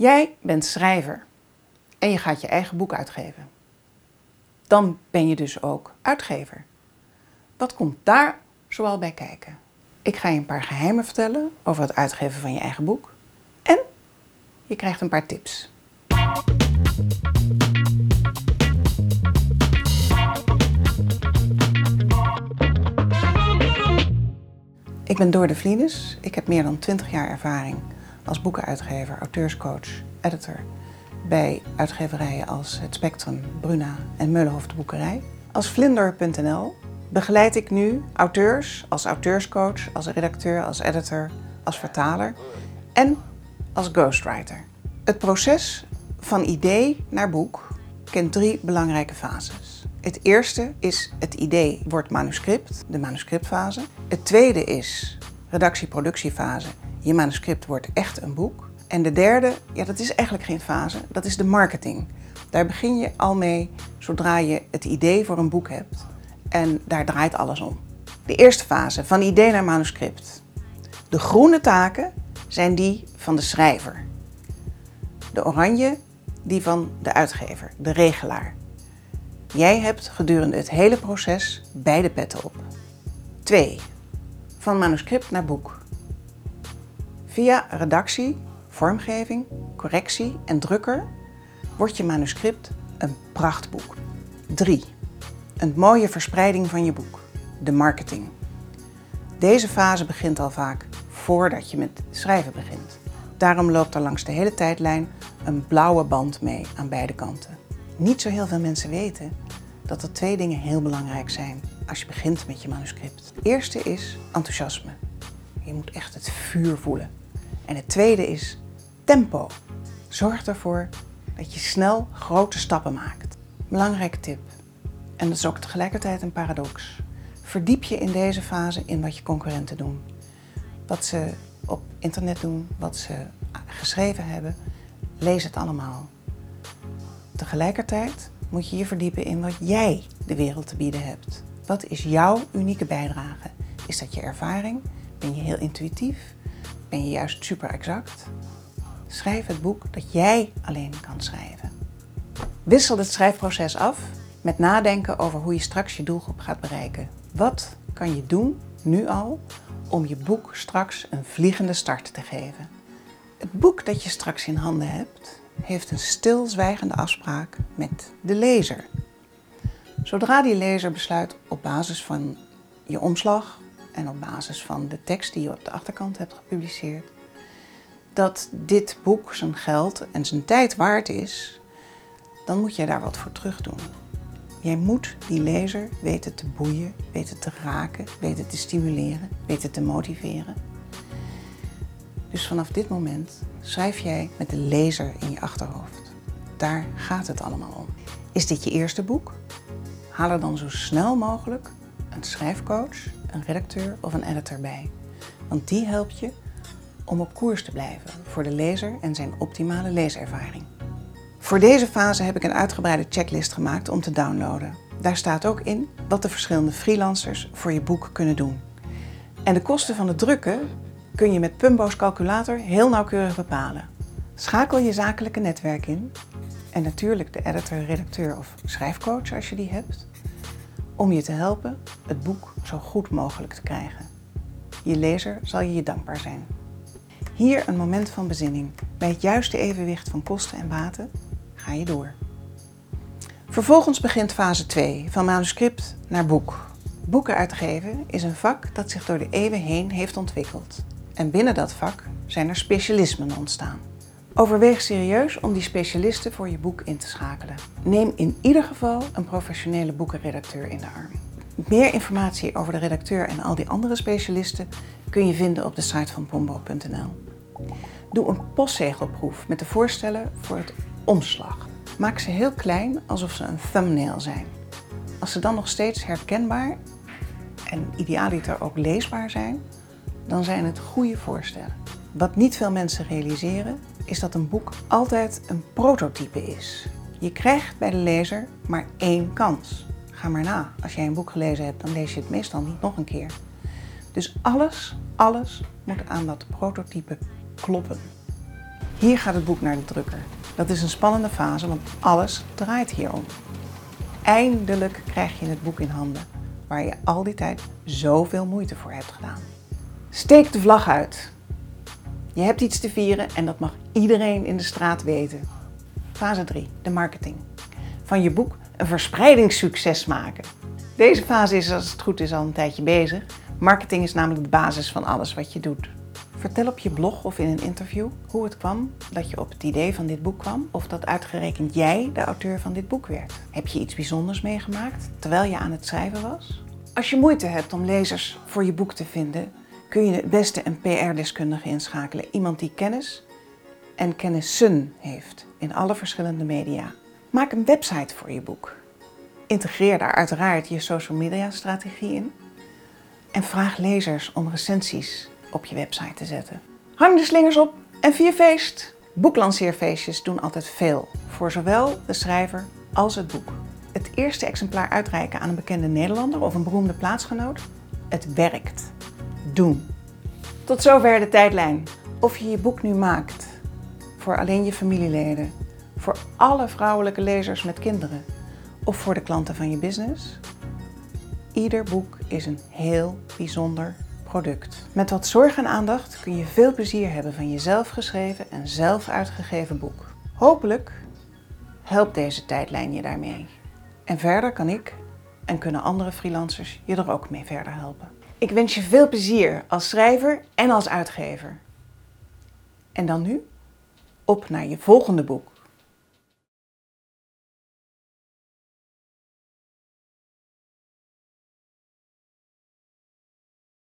Jij bent schrijver en je gaat je eigen boek uitgeven. Dan ben je dus ook uitgever. Wat komt daar zoal bij kijken? Ik ga je een paar geheimen vertellen over het uitgeven van je eigen boek. En je krijgt een paar tips. Ik ben Door de. Ik heb meer dan 20 jaar ervaring als boekenuitgever, auteurscoach, editor bij uitgeverijen als Het Spectrum, Bruna en Meulenhof de Boekerij. Als Vlinder.nl begeleid ik nu auteurs als auteurscoach, als redacteur, als editor, als vertaler en als ghostwriter. Het proces van idee naar boek kent drie belangrijke fases. Het eerste is het idee wordt manuscript, de manuscriptfase. Het tweede is redactie-productiefase. Je manuscript wordt echt een boek. En de derde, ja, dat is eigenlijk geen fase, dat is de marketing. Daar begin je al mee zodra je het idee voor een boek hebt. En daar draait alles om. De eerste fase, van idee naar manuscript. De groene taken zijn die van de schrijver. De oranje, die van de uitgever, de regelaar. Jij hebt gedurende het hele proces beide petten op. 2. Van manuscript naar boek. Via redactie, vormgeving, correctie en drukker wordt je manuscript een prachtboek. 3. Een mooie verspreiding van je boek, de marketing. Deze fase begint al vaak voordat je met schrijven begint. Daarom loopt er langs de hele tijdlijn een blauwe band mee aan beide kanten. Niet zo heel veel mensen weten dat er twee dingen heel belangrijk zijn als je begint met je manuscript. Eerste is enthousiasme. Je moet echt het vuur voelen. En het tweede is tempo. Zorg ervoor dat je snel grote stappen maakt. Belangrijke tip. En dat is ook tegelijkertijd een paradox. Verdiep je in deze fase in wat je concurrenten doen. Wat ze op internet doen, wat ze geschreven hebben. Lees het allemaal. Tegelijkertijd moet je je verdiepen in wat jij de wereld te bieden hebt. Wat is jouw unieke bijdrage? Is dat je ervaring? Ben je heel intuïtief? Ben je juist super exact? Schrijf het boek dat jij alleen kan schrijven. Wissel het schrijfproces af met nadenken over hoe je straks je doelgroep gaat bereiken. Wat kan je doen, nu al, om je boek straks een vliegende start te geven? Het boek dat je straks in handen hebt, heeft een stilzwijgende afspraak met de lezer. Zodra die lezer besluit op basis van je omslag en op basis van de tekst die je op de achterkant hebt gepubliceerd, dat dit boek zijn geld en zijn tijd waard is, dan moet jij daar wat voor terug doen. Jij moet die lezer weten te boeien, weten te raken, weten te stimuleren, weten te motiveren. Dus vanaf dit moment schrijf jij met de lezer in je achterhoofd. Daar gaat het allemaal om. Is dit je eerste boek? Haal er dan zo snel mogelijk een schrijfcoach, een redacteur of een editor bij. Want die helpt je om op koers te blijven voor de lezer en zijn optimale leeservaring. Voor deze fase heb ik een uitgebreide checklist gemaakt om te downloaden. Daar staat ook in wat de verschillende freelancers voor je boek kunnen doen. En de kosten van het drukken kun je met Pumbo's calculator heel nauwkeurig bepalen. Schakel je zakelijke netwerk in en natuurlijk de editor, redacteur of schrijfcoach als je die hebt, om je te helpen het boek zo goed mogelijk te krijgen. Je lezer zal je dankbaar zijn. Hier een moment van bezinning. Bij het juiste evenwicht van kosten en baten ga je door. Vervolgens begint fase 2, van manuscript naar boek. Boeken uitgeven is een vak dat zich door de eeuwen heen heeft ontwikkeld. En binnen dat vak zijn er specialismen ontstaan. Overweeg serieus om die specialisten voor je boek in te schakelen. Neem in ieder geval een professionele boekenredacteur in de arm. Meer informatie over de redacteur en al die andere specialisten kun je vinden op de site van pombo.nl. Doe een postzegelproef met de voorstellen voor het omslag. Maak ze heel klein alsof ze een thumbnail zijn. Als ze dan nog steeds herkenbaar en idealiter ook leesbaar zijn, dan zijn het goede voorstellen. Wat niet veel mensen realiseren, is dat een boek altijd een prototype is. Je krijgt bij de lezer maar één kans. Ga maar na. Als jij een boek gelezen hebt, dan lees je het meestal niet nog een keer. Dus alles, alles moet aan dat prototype kloppen. Hier gaat het boek naar de drukker. Dat is een spannende fase, want alles draait hierom. Eindelijk krijg je het boek in handen, waar je al die tijd zoveel moeite voor hebt gedaan. Steek de vlag uit. Je hebt iets te vieren en dat mag iedereen in de straat weten. Fase 3, de marketing. Van je boek een verspreidingssucces maken. Deze fase is, als het goed is, al een tijdje bezig. Marketing is namelijk de basis van alles wat je doet. Vertel op je blog of in een interview hoe het kwam dat je op het idee van dit boek kwam of dat uitgerekend jij de auteur van dit boek werd. Heb je iets bijzonders meegemaakt terwijl je aan het schrijven was? Als je moeite hebt om lezers voor je boek te vinden, kun je het beste een PR-deskundige inschakelen. Iemand die kennis en kennissen heeft in alle verschillende media. Maak een website voor je boek. Integreer daar uiteraard je social media strategie in. En vraag lezers om recensies op je website te zetten. Hang de slingers op en vier feest. Boeklanceerfeestjes doen altijd veel voor zowel de schrijver als het boek. Het eerste exemplaar uitreiken aan een bekende Nederlander of een beroemde plaatsgenoot. Het werkt. Tot zover de tijdlijn. Of je je boek nu maakt voor alleen je familieleden, voor alle vrouwelijke lezers met kinderen of voor de klanten van je business. Ieder boek is een heel bijzonder product. Met wat zorg en aandacht kun je veel plezier hebben van je zelf geschreven en zelf uitgegeven boek. Hopelijk helpt deze tijdlijn je daarmee. En verder kan ik en kunnen andere freelancers je er ook mee verder helpen. Ik wens je veel plezier als schrijver en als uitgever. En dan nu op naar je volgende boek.